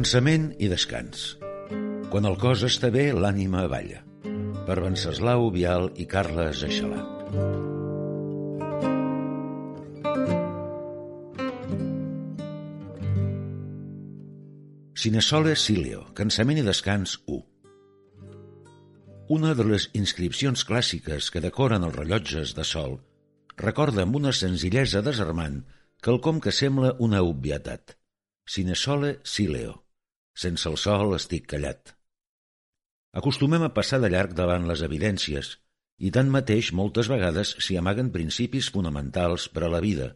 Cansament i descans. Quan el cos està bé, l'ànima balla. Per Venceslau Vial i Carles Aixalà. Cinesole Silio, Cansament i descans 1. Una de les inscripcions clàssiques que decoren els rellotges de sol recorda amb una senzillesa desarmant quelcom que sembla una obvietat. Sine sole sileo. Sense el sol estic callat. Acostumem a passar de llarg davant les evidències i tanmateix moltes vegades s'hi amaguen principis fonamentals per a la vida.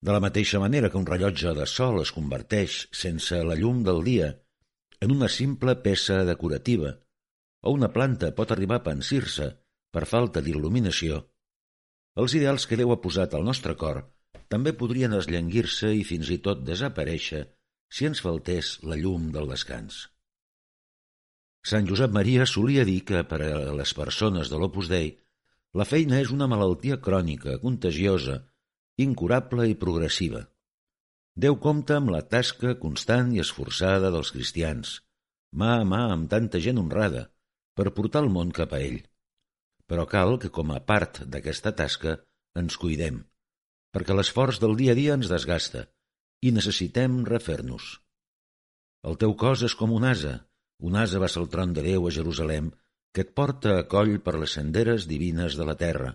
De la mateixa manera que un rellotge de sol es converteix, sense la llum del dia, en una simple peça decorativa, o una planta pot arribar a pensir-se per falta d'il·luminació, els ideals que Déu ha posat al nostre cor també podrien esllenguir-se i fins i tot desaparèixer si ens faltés la llum del descans. Sant Josep Maria solia dir que per a les persones de l'Opus Dei la feina és una malaltia crònica, contagiosa, incurable i progressiva. Déu compta amb la tasca constant i esforçada dels cristians, mà a mà amb tanta gent honrada, per portar el món cap a ell. Però cal que, com a part d'aquesta tasca, ens cuidem, perquè l'esforç del dia a dia ens desgasta i necessitem refer-nos. El teu cos és com un asa, un asa va ser el tron de Déu a Jerusalem, que et porta a coll per les senderes divines de la terra.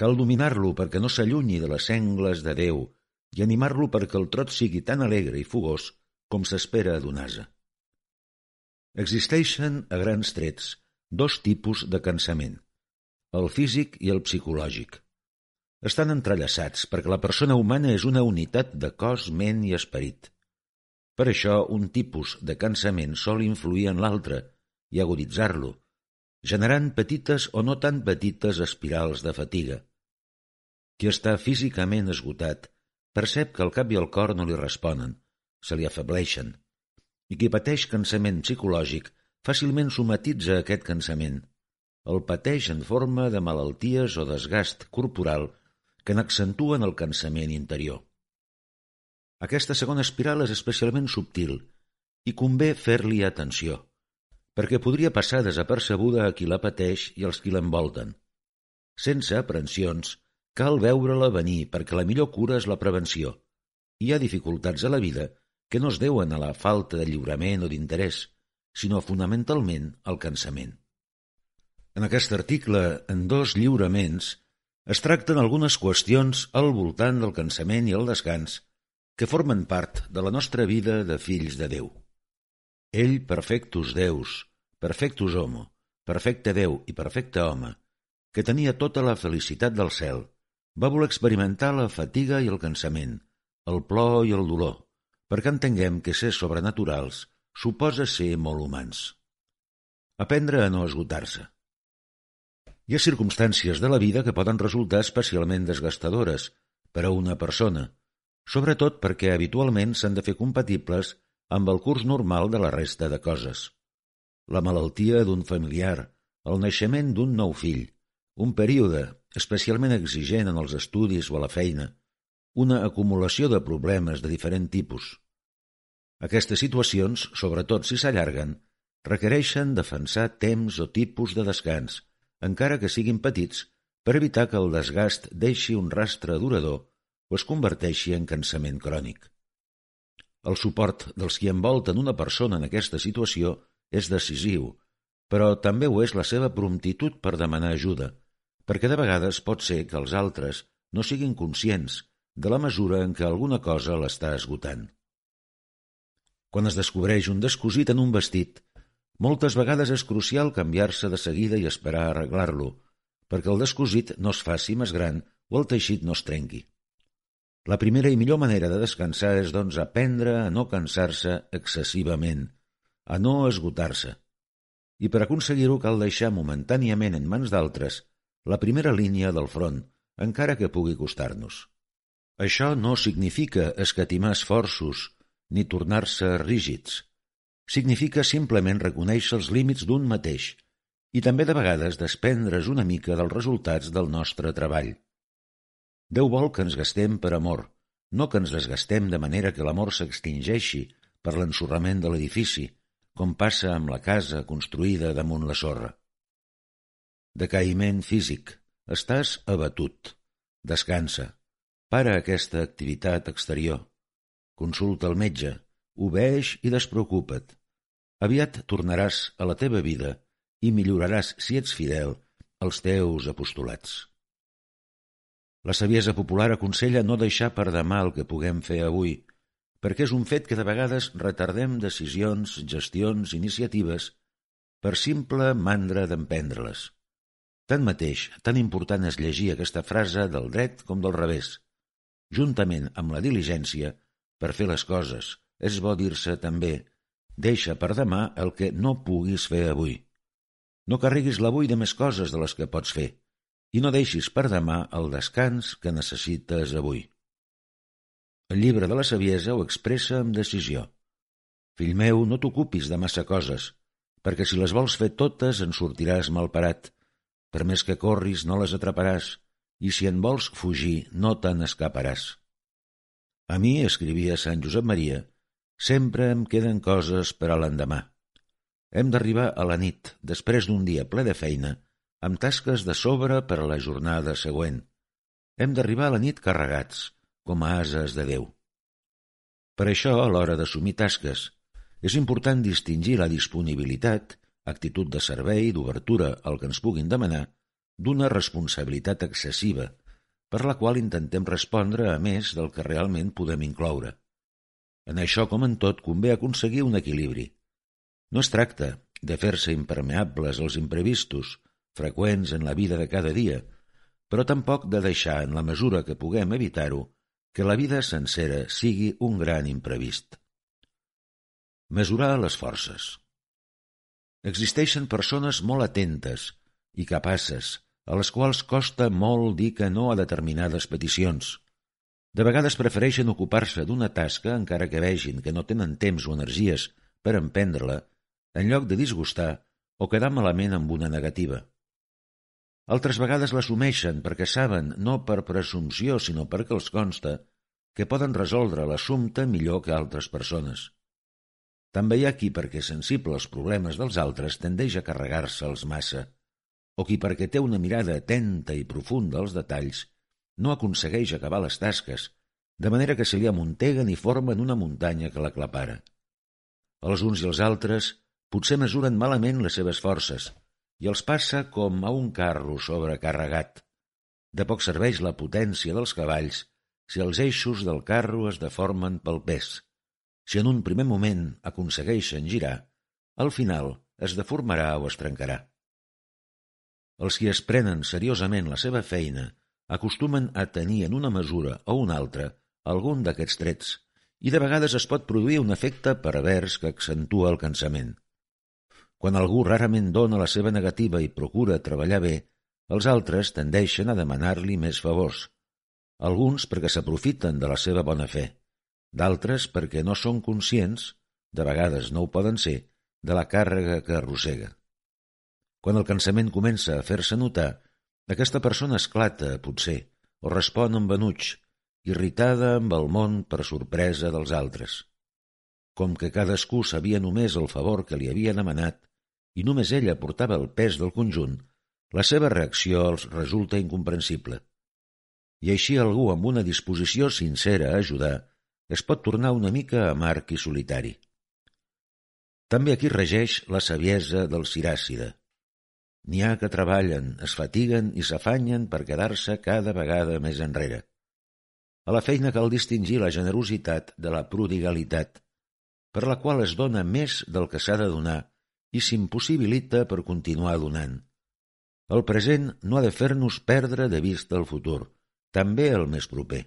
Cal dominar-lo perquè no s'allunyi de les sengles de Déu i animar-lo perquè el trot sigui tan alegre i fogós com s'espera d'un asa. Existeixen, a grans trets, dos tipus de cansament, el físic i el psicològic estan entrellaçats perquè la persona humana és una unitat de cos, ment i esperit. Per això, un tipus de cansament sol influir en l'altre i aguditzar-lo, generant petites o no tan petites espirals de fatiga. Qui està físicament esgotat percep que el cap i el cor no li responen, se li afebleixen, i qui pateix cansament psicològic fàcilment somatitza aquest cansament. El pateix en forma de malalties o desgast corporal que n'accentuen el cansament interior. Aquesta segona espiral és especialment subtil i convé fer-li atenció, perquè podria passar desapercebuda a qui la pateix i als qui l'envolten. Sense aprensions, cal veure-la venir perquè la millor cura és la prevenció. Hi ha dificultats a la vida que no es deuen a la falta de lliurament o d'interès, sinó fonamentalment al cansament. En aquest article, en dos lliuraments, es tracten algunes qüestions al voltant del cansament i el descans que formen part de la nostra vida de fills de Déu. Ell, perfectus Deus, perfectus homo, perfecte Déu i perfecte home, que tenia tota la felicitat del cel, va voler experimentar la fatiga i el cansament, el plor i el dolor, perquè entenguem que ser sobrenaturals suposa ser molt humans. Aprendre a no esgotar-se. Hi ha circumstàncies de la vida que poden resultar especialment desgastadores per a una persona, sobretot perquè habitualment s'han de fer compatibles amb el curs normal de la resta de coses. La malaltia d'un familiar, el naixement d'un nou fill, un període especialment exigent en els estudis o a la feina, una acumulació de problemes de diferent tipus. Aquestes situacions, sobretot si s'allarguen, requereixen defensar temps o tipus de descans, encara que siguin petits, per evitar que el desgast deixi un rastre durador o es converteixi en cansament crònic. El suport dels qui envolten una persona en aquesta situació és decisiu, però també ho és la seva promptitud per demanar ajuda, perquè de vegades pot ser que els altres no siguin conscients de la mesura en què alguna cosa l'està esgotant. Quan es descobreix un descosit en un vestit, moltes vegades és crucial canviar-se de seguida i esperar arreglar-lo, perquè el descosit no es faci més gran o el teixit no es trenqui. La primera i millor manera de descansar és, doncs, aprendre a no cansar-se excessivament, a no esgotar-se. I per aconseguir-ho cal deixar momentàniament en mans d'altres la primera línia del front, encara que pugui costar-nos. Això no significa escatimar esforços ni tornar-se rígids, significa simplement reconèixer els límits d'un mateix i també de vegades desprendre's una mica dels resultats del nostre treball. Déu vol que ens gastem per amor, no que ens desgastem de manera que l'amor s'extingeixi per l'ensorrament de l'edifici, com passa amb la casa construïda damunt la sorra. Decaïment físic. Estàs abatut. Descansa. Para aquesta activitat exterior. Consulta el metge. Obeix i despreocupa't. Aviat tornaràs a la teva vida i milloraràs, si ets fidel, els teus apostolats. La saviesa popular aconsella no deixar per demà el que puguem fer avui, perquè és un fet que de vegades retardem decisions, gestions, iniciatives, per simple mandra d'emprendre-les. Tanmateix, tan important és llegir aquesta frase del dret com del revés. Juntament amb la diligència, per fer les coses, és bo dir-se també deixa per demà el que no puguis fer avui. No carreguis l'avui de més coses de les que pots fer i no deixis per demà el descans que necessites avui. El llibre de la saviesa ho expressa amb decisió. Fill meu, no t'ocupis de massa coses, perquè si les vols fer totes en sortiràs malparat per més que corris, no les atraparàs, i si en vols fugir, no te'n escaparàs. A mi, escrivia Sant Josep Maria, sempre em queden coses per a l'endemà. Hem d'arribar a la nit, després d'un dia ple de feina, amb tasques de sobre per a la jornada següent. Hem d'arribar a la nit carregats, com a ases de Déu. Per això, a l'hora d'assumir tasques, és important distingir la disponibilitat actitud de servei, d'obertura al que ens puguin demanar, d'una responsabilitat excessiva, per la qual intentem respondre a més del que realment podem incloure. En això, com en tot, convé aconseguir un equilibri. No es tracta de fer-se impermeables als imprevistos, freqüents en la vida de cada dia, però tampoc de deixar, en la mesura que puguem evitar-ho, que la vida sencera sigui un gran imprevist. Mesurar les forces. Existeixen persones molt atentes i capaces, a les quals costa molt dir que no a determinades peticions. De vegades prefereixen ocupar-se d'una tasca encara que vegin que no tenen temps o energies per emprendre-la, en lloc de disgustar o quedar malament amb una negativa. Altres vegades l'assumeixen perquè saben, no per presumpció sinó perquè els consta, que poden resoldre l'assumpte millor que altres persones. També hi ha qui, perquè sensible als problemes dels altres, tendeix a carregar-se'ls massa, o qui, perquè té una mirada atenta i profunda als detalls, no aconsegueix acabar les tasques, de manera que se li amunteguen i formen una muntanya que l'aclapara. Els uns i els altres potser mesuren malament les seves forces i els passa com a un carro sobrecarregat. De poc serveix la potència dels cavalls si els eixos del carro es deformen pel pes si en un primer moment aconsegueixen girar, al final es deformarà o es trencarà. Els qui es prenen seriosament la seva feina acostumen a tenir en una mesura o una altra algun d'aquests trets i de vegades es pot produir un efecte pervers que accentua el cansament. Quan algú rarament dona la seva negativa i procura treballar bé, els altres tendeixen a demanar-li més favors. Alguns perquè s'aprofiten de la seva bona fe d'altres perquè no són conscients, de vegades no ho poden ser, de la càrrega que arrossega. Quan el cansament comença a fer-se notar, aquesta persona esclata, potser, o respon amb enuig, irritada amb el món per sorpresa dels altres. Com que cadascú sabia només el favor que li havia demanat i només ella portava el pes del conjunt, la seva reacció els resulta incomprensible. I així algú amb una disposició sincera a ajudar es pot tornar una mica amarg i solitari. També aquí regeix la saviesa del ciràcida. N'hi ha que treballen, es fatiguen i s'afanyen per quedar-se cada vegada més enrere. A la feina cal distingir la generositat de la prodigalitat, per la qual es dona més del que s'ha de donar i s'impossibilita per continuar donant. El present no ha de fer-nos perdre de vista el futur, també el més proper.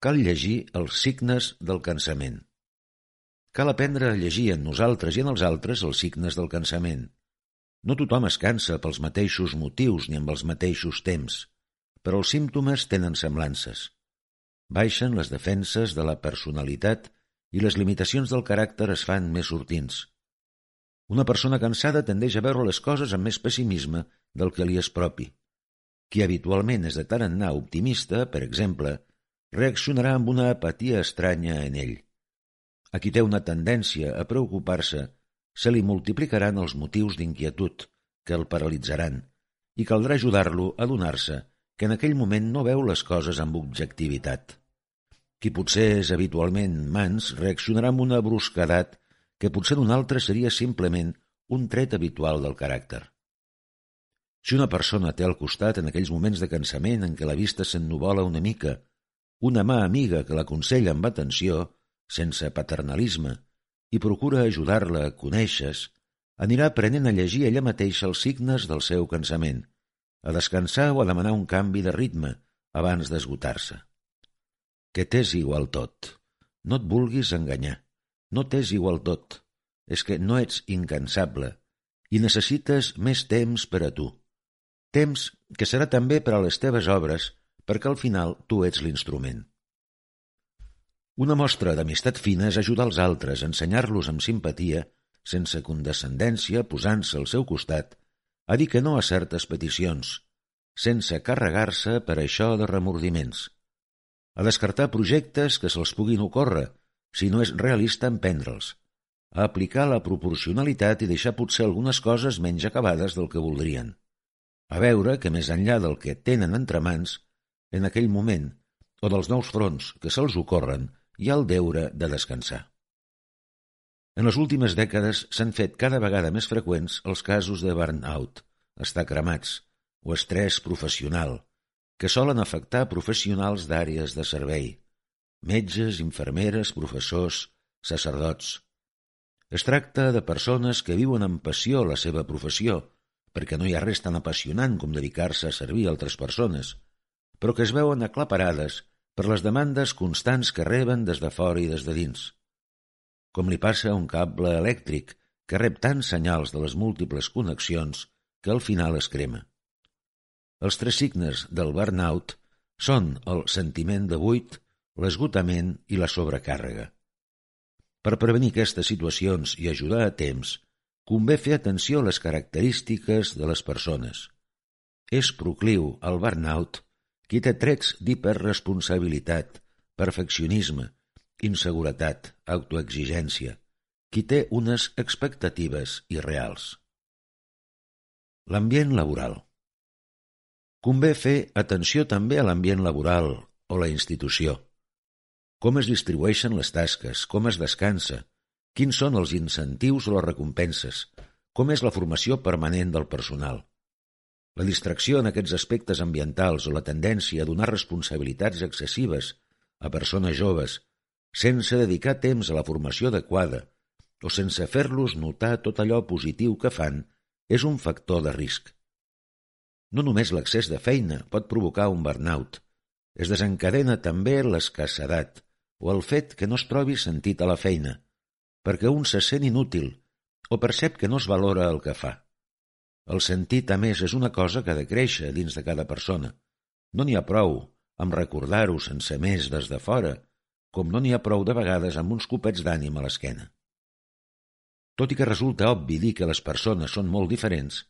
Cal llegir els signes del cansament. Cal aprendre a llegir en nosaltres i en els altres els signes del cansament. No tothom es cansa pels mateixos motius ni amb els mateixos temps, però els símptomes tenen semblances. Baixen les defenses de la personalitat i les limitacions del caràcter es fan més sortins. Una persona cansada tendeix a veure les coses amb més pessimisme del que li és propi. Qui habitualment és de anar optimista, per exemple, reaccionarà amb una apatia estranya en ell. A qui té una tendència a preocupar-se, se li multiplicaran els motius d'inquietud que el paralitzaran i caldrà ajudar-lo a donar-se que en aquell moment no veu les coses amb objectivitat. Qui potser és habitualment mans reaccionarà amb una brusquedat que potser d'un altre seria simplement un tret habitual del caràcter. Si una persona té al costat en aquells moments de cansament en què la vista s'ennuvola una mica, una mà amiga que l'aconsella amb atenció, sense paternalisme, i procura ajudar-la a conèixer anirà aprenent a llegir ella mateixa els signes del seu cansament, a descansar o a demanar un canvi de ritme abans d'esgotar-se. Que t'és igual tot. No et vulguis enganyar. No t'és igual tot. És que no ets incansable i necessites més temps per a tu. Temps que serà també per a les teves obres, perquè al final tu ets l'instrument. Una mostra d'amistat fina és ajudar els altres, ensenyar-los amb simpatia, sense condescendència, posant-se al seu costat, a dir que no a certes peticions, sense carregar-se per això de remordiments, a descartar projectes que se'ls puguin ocórrer, si no és realista emprendre'ls, a aplicar la proporcionalitat i deixar potser algunes coses menys acabades del que voldrien, a veure que més enllà del que tenen entre mans, en aquell moment, o dels nous fronts que se'ls ocorren, hi ha el deure de descansar. En les últimes dècades s'han fet cada vegada més freqüents els casos de burn-out, estar cremats, o estrès professional, que solen afectar professionals d'àrees de servei, metges, infermeres, professors, sacerdots. Es tracta de persones que viuen amb passió la seva professió, perquè no hi ha res tan apassionant com dedicar-se a servir altres persones, però que es veuen aclaparades per les demandes constants que reben des de fora i des de dins. Com li passa a un cable elèctric que rep tants senyals de les múltiples connexions que al final es crema. Els tres signes del burnout són el sentiment de buit, l'esgotament i la sobrecàrrega. Per prevenir aquestes situacions i ajudar a temps, convé fer atenció a les característiques de les persones. És procliu al burnout qui té trets d'hiperresponsabilitat, perfeccionisme, inseguretat, autoexigència, qui té unes expectatives irreals. L'ambient laboral. Convé fer atenció també a l'ambient laboral o la institució. Com es distribueixen les tasques, com es descansa, quins són els incentius o les recompenses, com és la formació permanent del personal. La distracció en aquests aspectes ambientals o la tendència a donar responsabilitats excessives a persones joves sense dedicar temps a la formació adequada o sense fer-los notar tot allò positiu que fan és un factor de risc. No només l'excés de feina pot provocar un burnout, es desencadena també l'escassedat, o el fet que no es trobi sentit a la feina, perquè un se sent inútil o percep que no es valora el que fa. El sentit, a més, és una cosa que ha de créixer dins de cada persona. No n'hi ha prou amb recordar-ho sense més des de fora, com no n'hi ha prou de vegades amb uns copets d'ànim a l'esquena. Tot i que resulta obvi dir que les persones són molt diferents,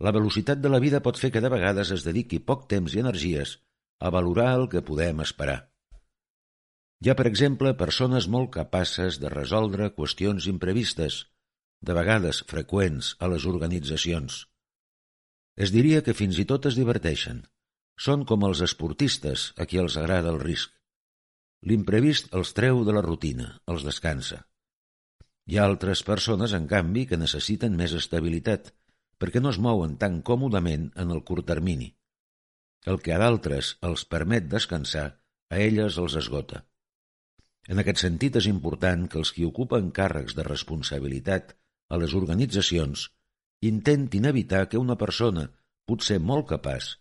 la velocitat de la vida pot fer que de vegades es dediqui poc temps i energies a valorar el que podem esperar. Hi ha, per exemple, persones molt capaces de resoldre qüestions imprevistes, de vegades freqüents a les organitzacions. Es diria que fins i tot es diverteixen. Són com els esportistes a qui els agrada el risc. L'imprevist els treu de la rutina, els descansa. Hi ha altres persones, en canvi, que necessiten més estabilitat, perquè no es mouen tan còmodament en el curt termini. El que a d'altres els permet descansar, a elles els esgota. En aquest sentit, és important que els qui ocupen càrrecs de responsabilitat a les organitzacions intentin evitar que una persona, potser molt capaç,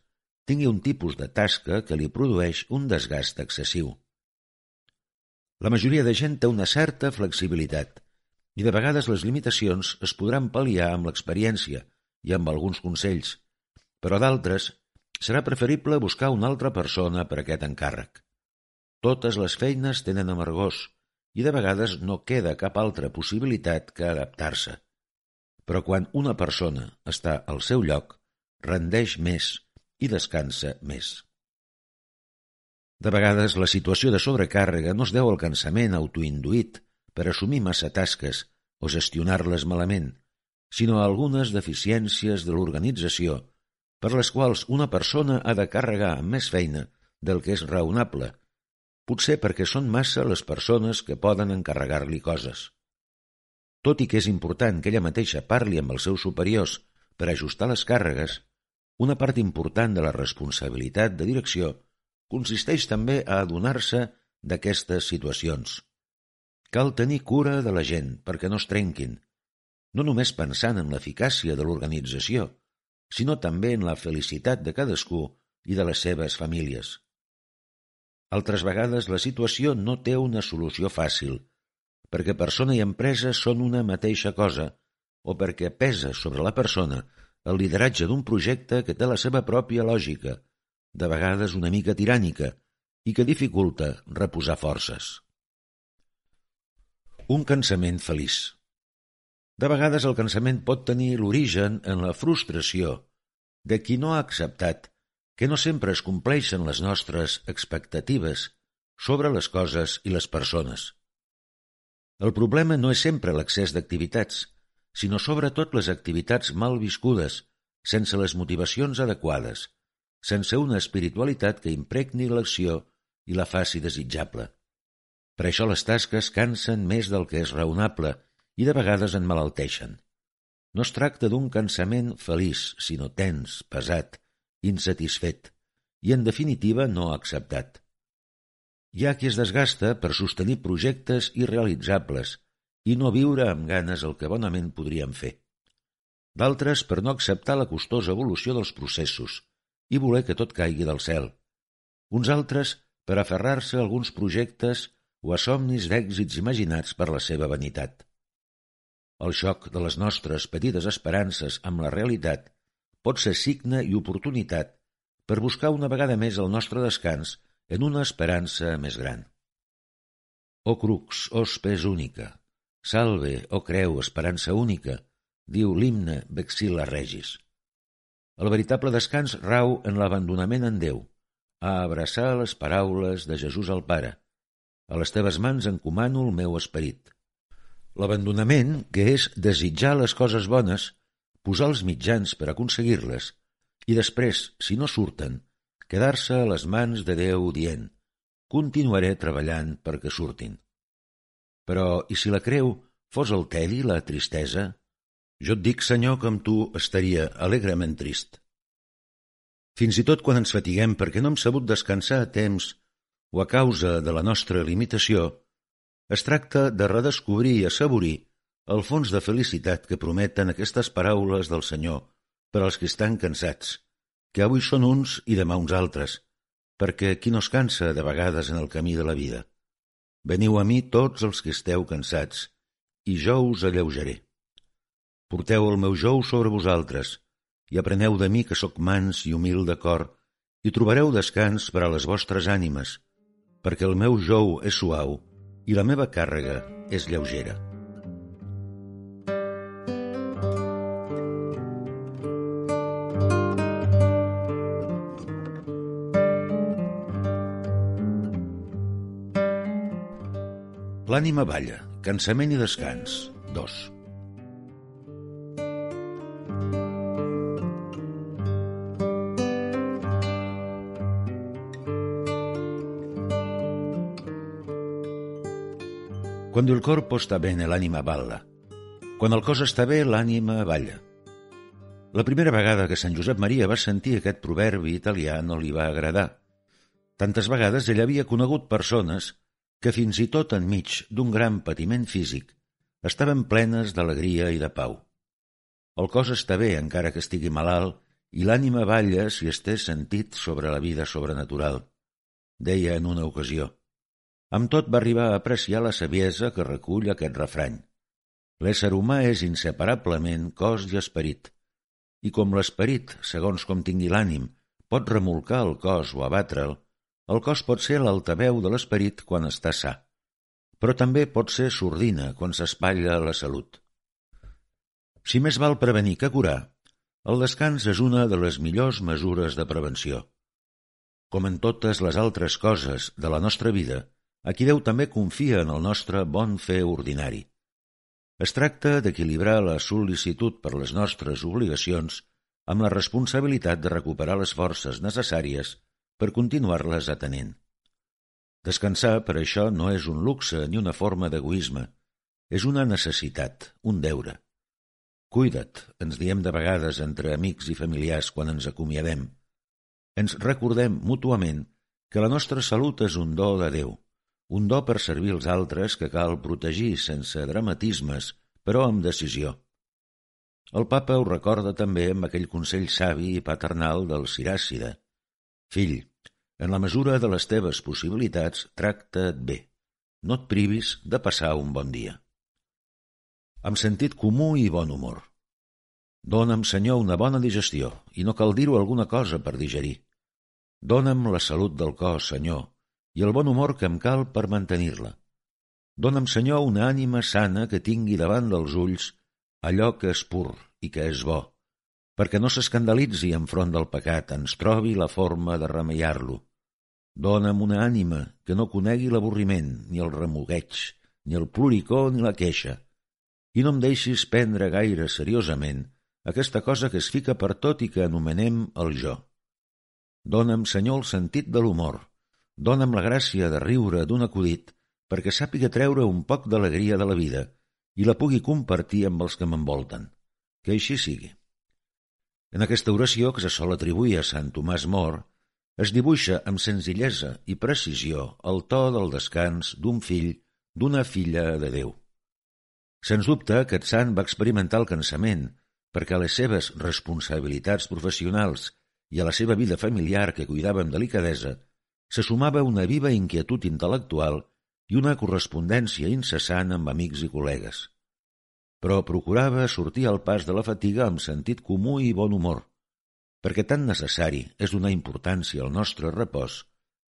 tingui un tipus de tasca que li produeix un desgast excessiu. La majoria de gent té una certa flexibilitat i de vegades les limitacions es podran pal·liar amb l'experiència i amb alguns consells, però d'altres serà preferible buscar una altra persona per aquest encàrrec. Totes les feines tenen amargors i de vegades no queda cap altra possibilitat que adaptar-se. Però quan una persona està al seu lloc, rendeix més i descansa més. De vegades, la situació de sobrecàrrega no es deu al cansament autoinduït per assumir massa tasques o gestionar-les malament, sinó a algunes deficiències de l'organització per les quals una persona ha de carregar amb més feina del que és raonable, potser perquè són massa les persones que poden encarregar-li coses. Tot i que és important que ella mateixa parli amb els seus superiors per ajustar les càrregues, una part important de la responsabilitat de direcció consisteix també a adonar-se d'aquestes situacions. Cal tenir cura de la gent perquè no es trenquin, no només pensant en l'eficàcia de l'organització, sinó també en la felicitat de cadascú i de les seves famílies. Altres vegades la situació no té una solució fàcil, perquè persona i empresa són una mateixa cosa, o perquè pesa sobre la persona el lideratge d'un projecte que té la seva pròpia lògica, de vegades una mica tirànica, i que dificulta reposar forces. Un cansament feliç De vegades el cansament pot tenir l'origen en la frustració de qui no ha acceptat que no sempre es compleixen les nostres expectatives sobre les coses i les persones. El problema no és sempre l'excés d'activitats, sinó sobretot les activitats mal viscudes, sense les motivacions adequades, sense una espiritualitat que impregni l'acció i la faci desitjable. Per això les tasques cansen més del que és raonable i de vegades en malalteixen. No es tracta d'un cansament feliç, sinó tens, pesat, insatisfet i, en definitiva, no acceptat. Hi ha qui es desgasta per sostenir projectes irrealitzables i no viure amb ganes el que bonament podríem fer. D'altres per no acceptar la costosa evolució dels processos, i voler que tot caigui del cel. Uns altres per aferrar-se a alguns projectes o a somnis d'èxits imaginats per la seva vanitat. El xoc de les nostres petites esperances amb la realitat pot ser signe i oportunitat per buscar una vegada més el nostre descans en una esperança més gran. O crux, ospes única, salve, o creu, esperança única, diu l'himne Vexila Regis. El veritable descans rau en l'abandonament en Déu, a abraçar les paraules de Jesús al Pare. A les teves mans encomano el meu esperit. L'abandonament, que és desitjar les coses bones, posar els mitjans per aconseguir-les, i després, si no surten, quedar-se a les mans de Déu dient «Continuaré treballant perquè surtin». Però, i si la creu fos el tedi, la tristesa, jo et dic, senyor, que amb tu estaria alegrement trist. Fins i tot quan ens fatiguem perquè no hem sabut descansar a temps o a causa de la nostra limitació, es tracta de redescobrir i assaborir el fons de felicitat que prometen aquestes paraules del Senyor per als que estan cansats, que avui són uns i demà uns altres, perquè qui no es cansa de vegades en el camí de la vida? Veniu a mi tots els que esteu cansats, i jo us alleujaré. Porteu el meu jou sobre vosaltres, i apreneu de mi que sóc mans i humil de cor, i trobareu descans per a les vostres ànimes, perquè el meu jou és suau i la meva càrrega és lleugera. L'ànima balla, cansament i descans. 2. Quando il corpo sta bene, l'ànima balla. Quan el cos està bé, l'ànima balla. La primera vegada que Sant Josep Maria va sentir aquest proverbi italià no li va agradar. Tantes vegades ell havia conegut persones que fins i tot enmig d'un gran patiment físic estaven plenes d'alegria i de pau. El cos està bé encara que estigui malalt i l'ànima balla si es té sentit sobre la vida sobrenatural, deia en una ocasió. Amb tot va arribar a apreciar la saviesa que recull aquest refrany. L'ésser humà és inseparablement cos i esperit, i com l'esperit, segons com tingui l'ànim, pot remolcar el cos o abatre'l, el cos pot ser l'altaveu de l'esperit quan està sa, però també pot ser sordina quan s'espatlla la salut. Si més val prevenir que curar, el descans és una de les millors mesures de prevenció. Com en totes les altres coses de la nostra vida, aquí Déu també confia en el nostre bon fer ordinari. Es tracta d'equilibrar la sol·licitud per les nostres obligacions amb la responsabilitat de recuperar les forces necessàries per continuar-les atenent. Descansar, per això, no és un luxe ni una forma d'egoisme. És una necessitat, un deure. Cuida't, ens diem de vegades entre amics i familiars quan ens acomiadem. Ens recordem mútuament que la nostra salut és un do de Déu, un do per servir els altres que cal protegir sense dramatismes, però amb decisió. El papa ho recorda també amb aquell consell savi i paternal del Siràcida. Fill, en la mesura de les teves possibilitats, tracta't bé. No et privis de passar un bon dia amb sentit comú i bon humor. Dóna'm, Senyor, una bona digestió, i no cal dir-ho alguna cosa per digerir. Dóna'm la salut del cos, Senyor, i el bon humor que em cal per mantenir-la. Dóna'm, Senyor, una ànima sana que tingui davant dels ulls allò que és pur i que és bo, perquè no s'escandalitzi enfront del pecat, ens trobi la forma de remeiar-lo. Dóna'm una ànima que no conegui l'avorriment, ni el remugueig, ni el ploricó ni la queixa, i no em deixis prendre gaire seriosament aquesta cosa que es fica per tot i que anomenem el jo. Dóna'm, Senyor, el sentit de l'humor. Dóna'm la gràcia de riure d'un acudit perquè sàpiga treure un poc d'alegria de la vida i la pugui compartir amb els que m'envolten. Que així sigui. En aquesta oració, que se sol atribuir a Sant Tomàs Mor, es dibuixa amb senzillesa i precisió el to del descans d'un fill, d'una filla de Déu. Sens dubte, aquest sant va experimentar el cansament, perquè a les seves responsabilitats professionals i a la seva vida familiar que cuidava amb delicadesa, se sumava una viva inquietud intel·lectual i una correspondència incessant amb amics i col·legues. Però procurava sortir al pas de la fatiga amb sentit comú i bon humor, perquè tan necessari és donar importància al nostre repòs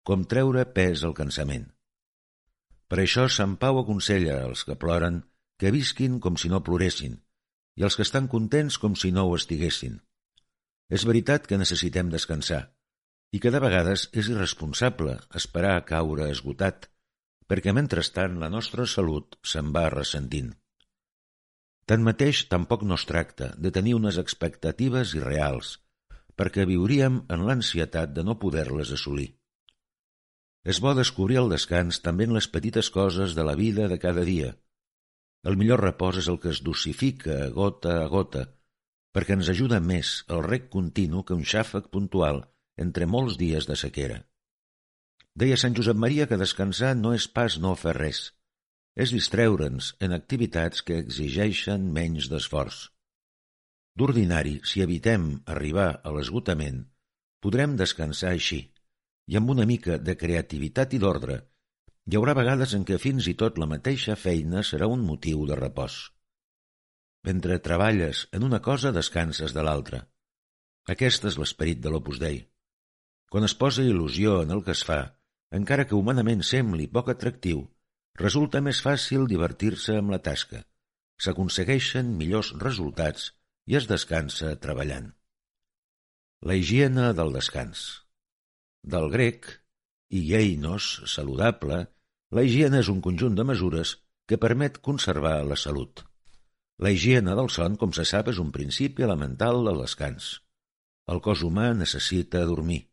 com treure pes al cansament. Per això Sant Pau aconsella als que ploren que visquin com si no ploressin, i els que estan contents com si no ho estiguessin. És veritat que necessitem descansar, i que de vegades és irresponsable esperar a caure esgotat, perquè mentrestant la nostra salut se'n va ressentint. Tanmateix, tampoc no es tracta de tenir unes expectatives irreals, perquè viuríem en l'ansietat de no poder-les assolir. És bo descobrir el descans també en les petites coses de la vida de cada dia, el millor repòs és el que es dosifica gota a gota, perquè ens ajuda més el rec continu que un xàfec puntual entre molts dies de sequera. Deia Sant Josep Maria que descansar no és pas no fer res, és distreure'ns en activitats que exigeixen menys d'esforç. D'ordinari, si evitem arribar a l'esgotament, podrem descansar així, i amb una mica de creativitat i d'ordre hi haurà vegades en què fins i tot la mateixa feina serà un motiu de repòs. Mentre treballes en una cosa, descanses de l'altra. Aquest és l'esperit de l'Opus Dei. Quan es posa il·lusió en el que es fa, encara que humanament sembli poc atractiu, resulta més fàcil divertir-se amb la tasca. S'aconsegueixen millors resultats i es descansa treballant. La higiene del descans. Del grec, hieinos, saludable, la higiene és un conjunt de mesures que permet conservar la salut. La higiene del son, com se sap, és un principi elemental del descans. El cos humà necessita dormir.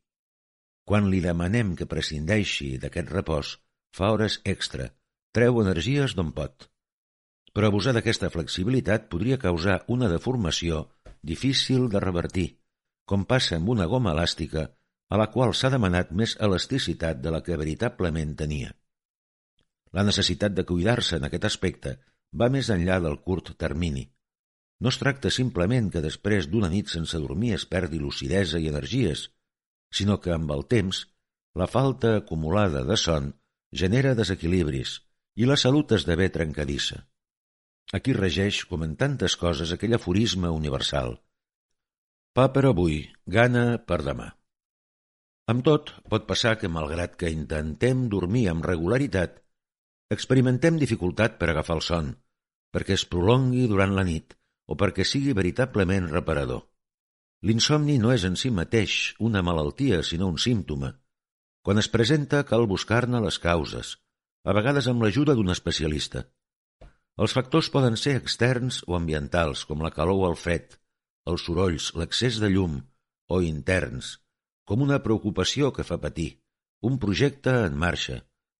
Quan li demanem que prescindeixi d'aquest repòs, fa hores extra, treu energies d'on pot. Però abusar d'aquesta flexibilitat podria causar una deformació difícil de revertir, com passa amb una goma elàstica a la qual s'ha demanat més elasticitat de la que veritablement tenia. La necessitat de cuidar-se en aquest aspecte va més enllà del curt termini. No es tracta simplement que després d'una nit sense dormir es perdi lucidesa i energies, sinó que amb el temps la falta acumulada de son genera desequilibris i la salut esdevé trencadissa. Aquí regeix, com en tantes coses, aquell aforisme universal. Pa per avui, gana per demà. Amb tot, pot passar que, malgrat que intentem dormir amb regularitat, Experimentem dificultat per agafar el son, perquè es prolongui durant la nit o perquè sigui veritablement reparador. L'insomni no és en si mateix una malaltia, sinó un símptoma. Quan es presenta, cal buscar-ne les causes, a vegades amb l'ajuda d'un especialista. Els factors poden ser externs o ambientals, com la calor o el fred, els sorolls, l'excés de llum, o interns, com una preocupació que fa patir, un projecte en marxa,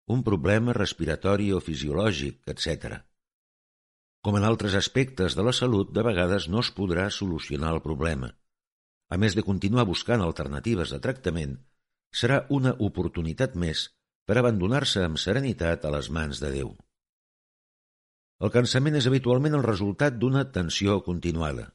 un problema respiratori o fisiològic, etc. Com en altres aspectes de la salut, de vegades no es podrà solucionar el problema. A més de continuar buscant alternatives de tractament, serà una oportunitat més per abandonar-se amb serenitat a les mans de Déu. El cansament és habitualment el resultat d'una tensió continuada.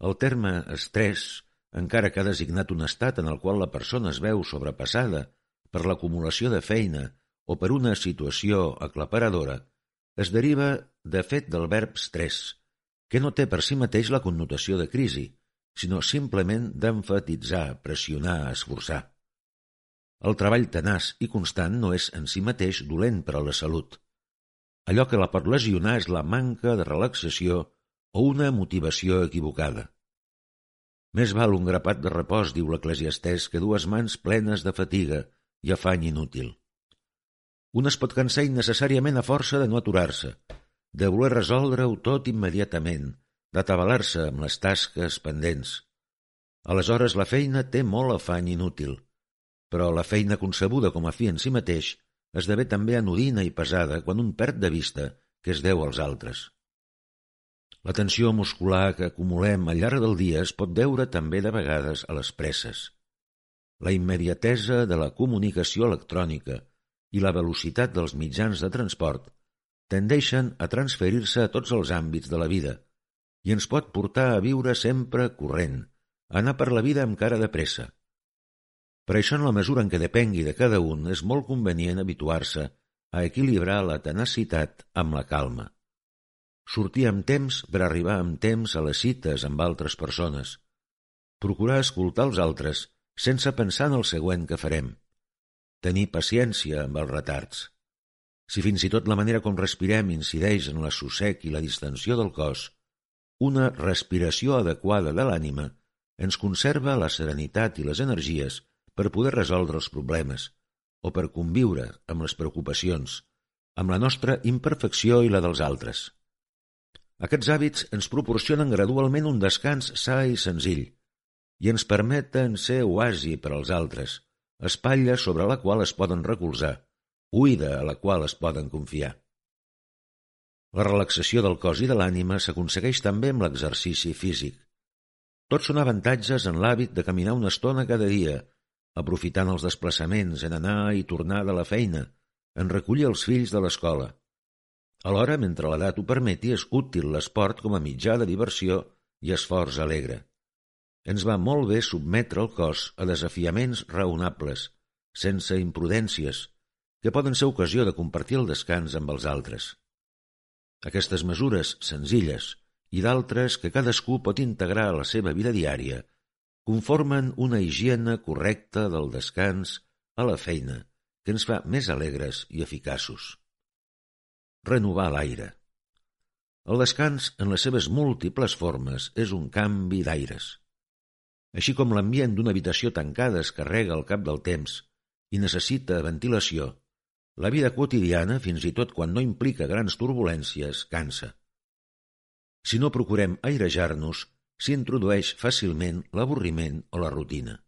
El terme estrès, encara que ha designat un estat en el qual la persona es veu sobrepassada per l'acumulació de feina o per una situació aclaparadora, es deriva, de fet, del verb stress, que no té per si mateix la connotació de crisi, sinó simplement d'enfatitzar, pressionar, esforçar. El treball tenaç i constant no és en si mateix dolent per a la salut. Allò que la pot lesionar és la manca de relaxació o una motivació equivocada. Més val un grapat de repòs, diu l'eclesiastès, que dues mans plenes de fatiga i afany inútil. Un es pot cansar innecessàriament a força de no aturar-se, de voler resoldre-ho tot immediatament, d'atabalar-se amb les tasques pendents. Aleshores la feina té molt afany inútil, però la feina concebuda com a fi en si mateix esdevé també anodina i pesada quan un perd de vista que es deu als altres. La tensió muscular que acumulem al llarg del dia es pot deure també de vegades a les presses. La immediatesa de la comunicació electrònica, i la velocitat dels mitjans de transport tendeixen a transferir-se a tots els àmbits de la vida i ens pot portar a viure sempre corrent, a anar per la vida amb cara de pressa. Per això, en la mesura en què depengui de cada un, és molt convenient habituar-se a equilibrar la tenacitat amb la calma. Sortir amb temps per arribar amb temps a les cites amb altres persones. Procurar escoltar els altres sense pensar en el següent que farem tenir paciència amb els retards. Si fins i tot la manera com respirem incideix en l'assossec i la distensió del cos, una respiració adequada de l'ànima ens conserva la serenitat i les energies per poder resoldre els problemes o per conviure amb les preocupacions, amb la nostra imperfecció i la dels altres. Aquests hàbits ens proporcionen gradualment un descans sa i senzill i ens permeten ser oasi per als altres, espatlla sobre la qual es poden recolzar, oïda a la qual es poden confiar. La relaxació del cos i de l'ànima s'aconsegueix també amb l'exercici físic. Tots són avantatges en l'hàbit de caminar una estona cada dia, aprofitant els desplaçaments en anar i tornar de la feina, en recollir els fills de l'escola. Alhora, mentre l'edat ho permeti, és útil l'esport com a mitjà de diversió i esforç alegre. Ens va molt bé submetre el cos a desafiaments raonables, sense imprudències, que poden ser ocasió de compartir el descans amb els altres. Aquestes mesures senzilles i d'altres que cadascú pot integrar a la seva vida diària conformen una higiene correcta del descans a la feina que ens fa més alegres i eficaços. Renovar l'aire. El descans, en les seves múltiples formes, és un canvi d'aires així com l'ambient d'una habitació tancada es carrega al cap del temps i necessita ventilació, la vida quotidiana, fins i tot quan no implica grans turbulències, cansa. Si no procurem airejar-nos, s'introdueix fàcilment l'avorriment o la rutina.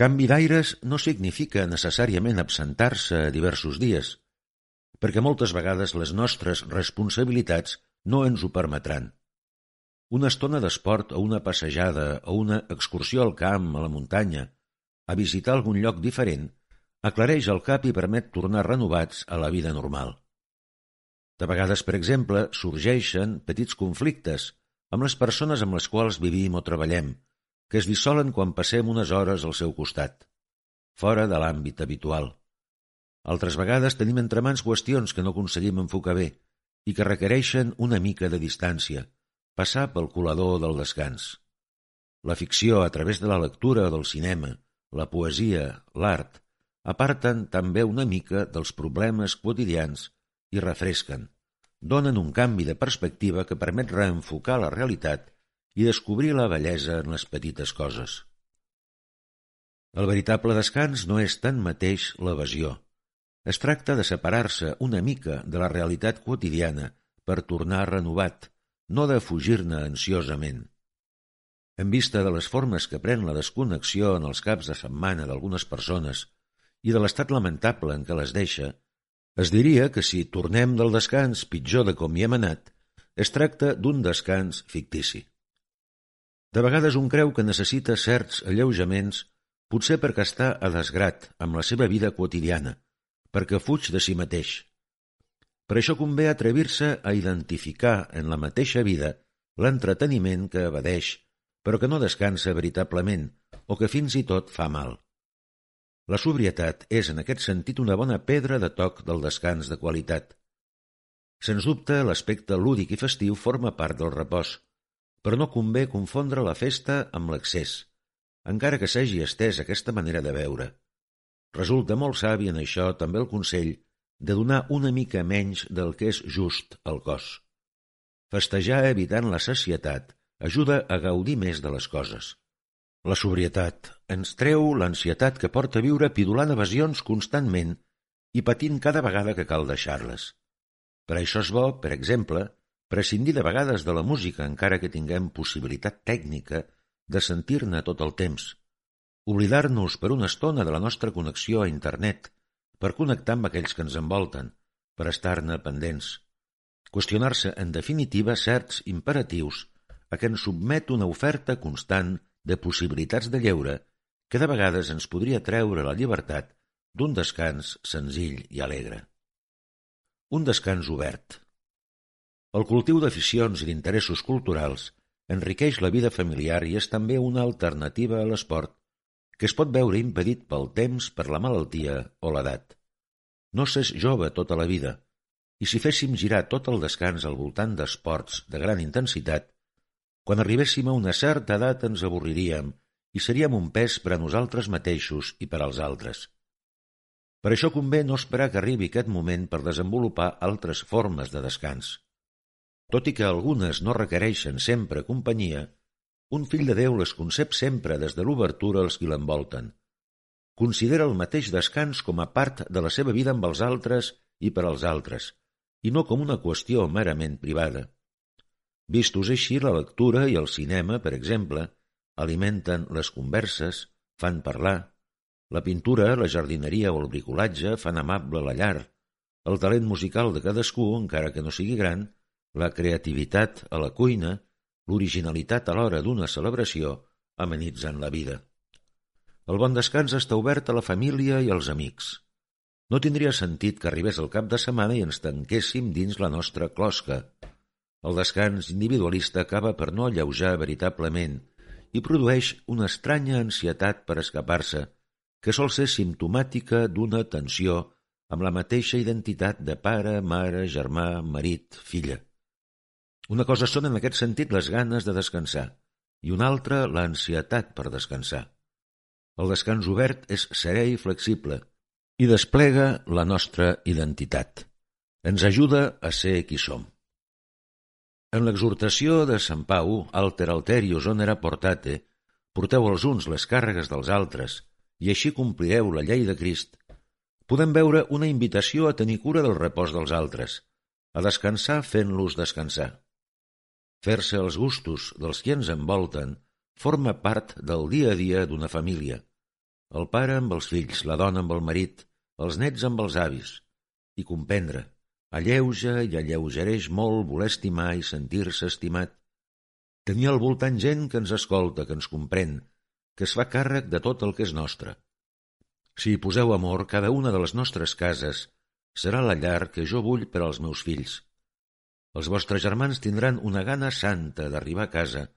Canvi d'aires no significa necessàriament absentar-se diversos dies, perquè moltes vegades les nostres responsabilitats no ens ho permetran. Una estona d'esport o una passejada o una excursió al camp, a la muntanya, a visitar algun lloc diferent, aclareix el cap i permet tornar renovats a la vida normal. De vegades, per exemple, sorgeixen petits conflictes amb les persones amb les quals vivim o treballem, que es dissolen quan passem unes hores al seu costat, fora de l'àmbit habitual. Altres vegades tenim entre mans qüestions que no aconseguim enfocar bé i que requereixen una mica de distància, passar pel colador del descans. La ficció, a través de la lectura del cinema, la poesia, l'art, aparten també una mica dels problemes quotidians i refresquen, donen un canvi de perspectiva que permet reenfocar la realitat i descobrir la bellesa en les petites coses. El veritable descans no és tan mateix l'evasió. Es tracta de separar-se una mica de la realitat quotidiana per tornar renovat, no de fugir-ne ansiosament. En vista de les formes que pren la desconnexió en els caps de setmana d'algunes persones i de l'estat lamentable en què les deixa, es diria que si tornem del descans pitjor de com hi hem anat, es tracta d'un descans fictici. De vegades un creu que necessita certs alleujaments, potser perquè està a desgrat amb la seva vida quotidiana, perquè fuig de si mateix. Per això convé atrevir-se a identificar en la mateixa vida l'entreteniment que evadeix, però que no descansa veritablement o que fins i tot fa mal. La sobrietat és, en aquest sentit, una bona pedra de toc del descans de qualitat. Sens dubte, l'aspecte lúdic i festiu forma part del repòs, però no convé confondre la festa amb l'excés, encara que s'hagi estès aquesta manera de veure. Resulta molt savi en això també el consell de donar una mica menys del que és just al cos. Festejar evitant la sacietat ajuda a gaudir més de les coses. La sobrietat ens treu l'ansietat que porta a viure pidulant evasions constantment i patint cada vegada que cal deixar-les. Per això és bo, per exemple, prescindir de vegades de la música encara que tinguem possibilitat tècnica de sentir-ne tot el temps. Oblidar-nos per una estona de la nostra connexió a internet per connectar amb aquells que ens envolten, per estar-ne pendents. Qüestionar-se, en definitiva, certs imperatius a què ens submet una oferta constant de possibilitats de lleure que de vegades ens podria treure la llibertat d'un descans senzill i alegre. Un descans obert. El cultiu d'aficions i d'interessos culturals enriqueix la vida familiar i és també una alternativa a l'esport que es pot veure impedit pel temps, per la malaltia o l'edat. No s'és jove tota la vida, i si féssim girar tot el descans al voltant d'esports de gran intensitat, quan arribéssim a una certa edat ens avorriríem i seríem un pes per a nosaltres mateixos i per als altres. Per això convé no esperar que arribi aquest moment per desenvolupar altres formes de descans. Tot i que algunes no requereixen sempre companyia, un fill de Déu les concep sempre des de l'obertura als qui l'envolten. Considera el mateix descans com a part de la seva vida amb els altres i per als altres, i no com una qüestió merament privada. Vistos així, la lectura i el cinema, per exemple, alimenten les converses, fan parlar. La pintura, la jardineria o el bricolatge fan amable la llar. El talent musical de cadascú, encara que no sigui gran, la creativitat a la cuina, l'originalitat a l'hora d'una celebració, amenitzen la vida. El bon descans està obert a la família i als amics. No tindria sentit que arribés el cap de setmana i ens tanquéssim dins la nostra closca, el descans individualista acaba per no alleujar veritablement i produeix una estranya ansietat per escapar-se, que sol ser simptomàtica d'una tensió amb la mateixa identitat de pare, mare, germà, marit, filla. Una cosa són en aquest sentit les ganes de descansar i una altra l'ansietat per descansar. El descans obert és serè i flexible i desplega la nostra identitat. Ens ajuda a ser qui som. En l'exhortació de Sant Pau, alter alterius onera portate, porteu els uns les càrregues dels altres, i així complireu la llei de Crist, podem veure una invitació a tenir cura del repòs dels altres, a descansar fent-los descansar. Fer-se els gustos dels qui ens envolten forma part del dia a dia d'una família. El pare amb els fills, la dona amb el marit, els nets amb els avis, i comprendre, Alleuja i alleugereix molt voler estimar i sentir-se estimat. Tenir al voltant gent que ens escolta, que ens comprèn, que es fa càrrec de tot el que és nostre. Si hi poseu amor, cada una de les nostres cases serà la llar que jo vull per als meus fills. Els vostres germans tindran una gana santa d'arribar a casa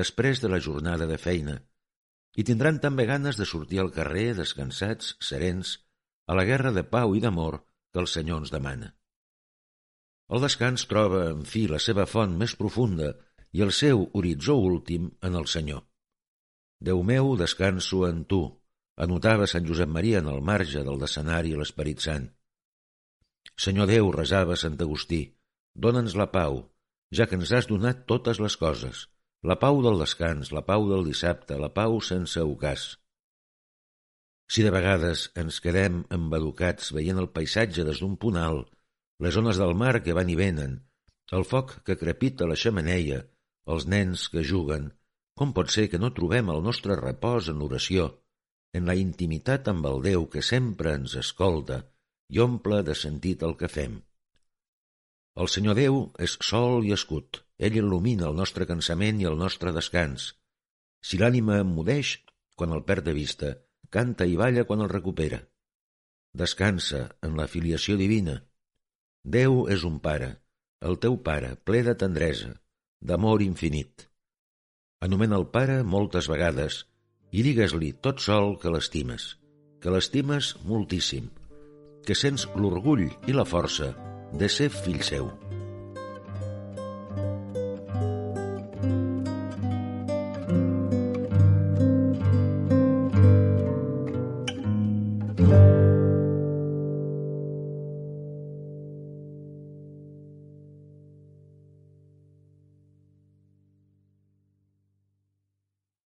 després de la jornada de feina i tindran també ganes de sortir al carrer descansats, serens, a la guerra de pau i d'amor que el Senyor ens demana. El descans troba, en fi, la seva font més profunda i el seu horitzó últim en el Senyor. Déu meu, descanso en tu, anotava Sant Josep Maria en el marge del decenari l'Esperit Sant. Senyor Déu, resava Sant Agustí, Dóna'ns la pau, ja que ens has donat totes les coses, la pau del descans, la pau del dissabte, la pau sense ocàs. Si de vegades ens quedem embaducats veient el paisatge des d'un punt alt, les ones del mar que van i venen, el foc que crepita la xamaneia, els nens que juguen, com pot ser que no trobem el nostre repòs en oració, en la intimitat amb el Déu que sempre ens escolta i omple de sentit el que fem. El Senyor Déu és sol i escut. Ell il·lumina el nostre cansament i el nostre descans. Si l'ànima emmudeix, quan el perd de vista, canta i balla quan el recupera. Descansa en la filiació divina. Déu és un pare, el teu pare, ple de tendresa, d'amor infinit. Anomena el pare moltes vegades i digues-li tot sol que l'estimes, que l'estimes moltíssim, que sents l'orgull i la força de ser fill seu.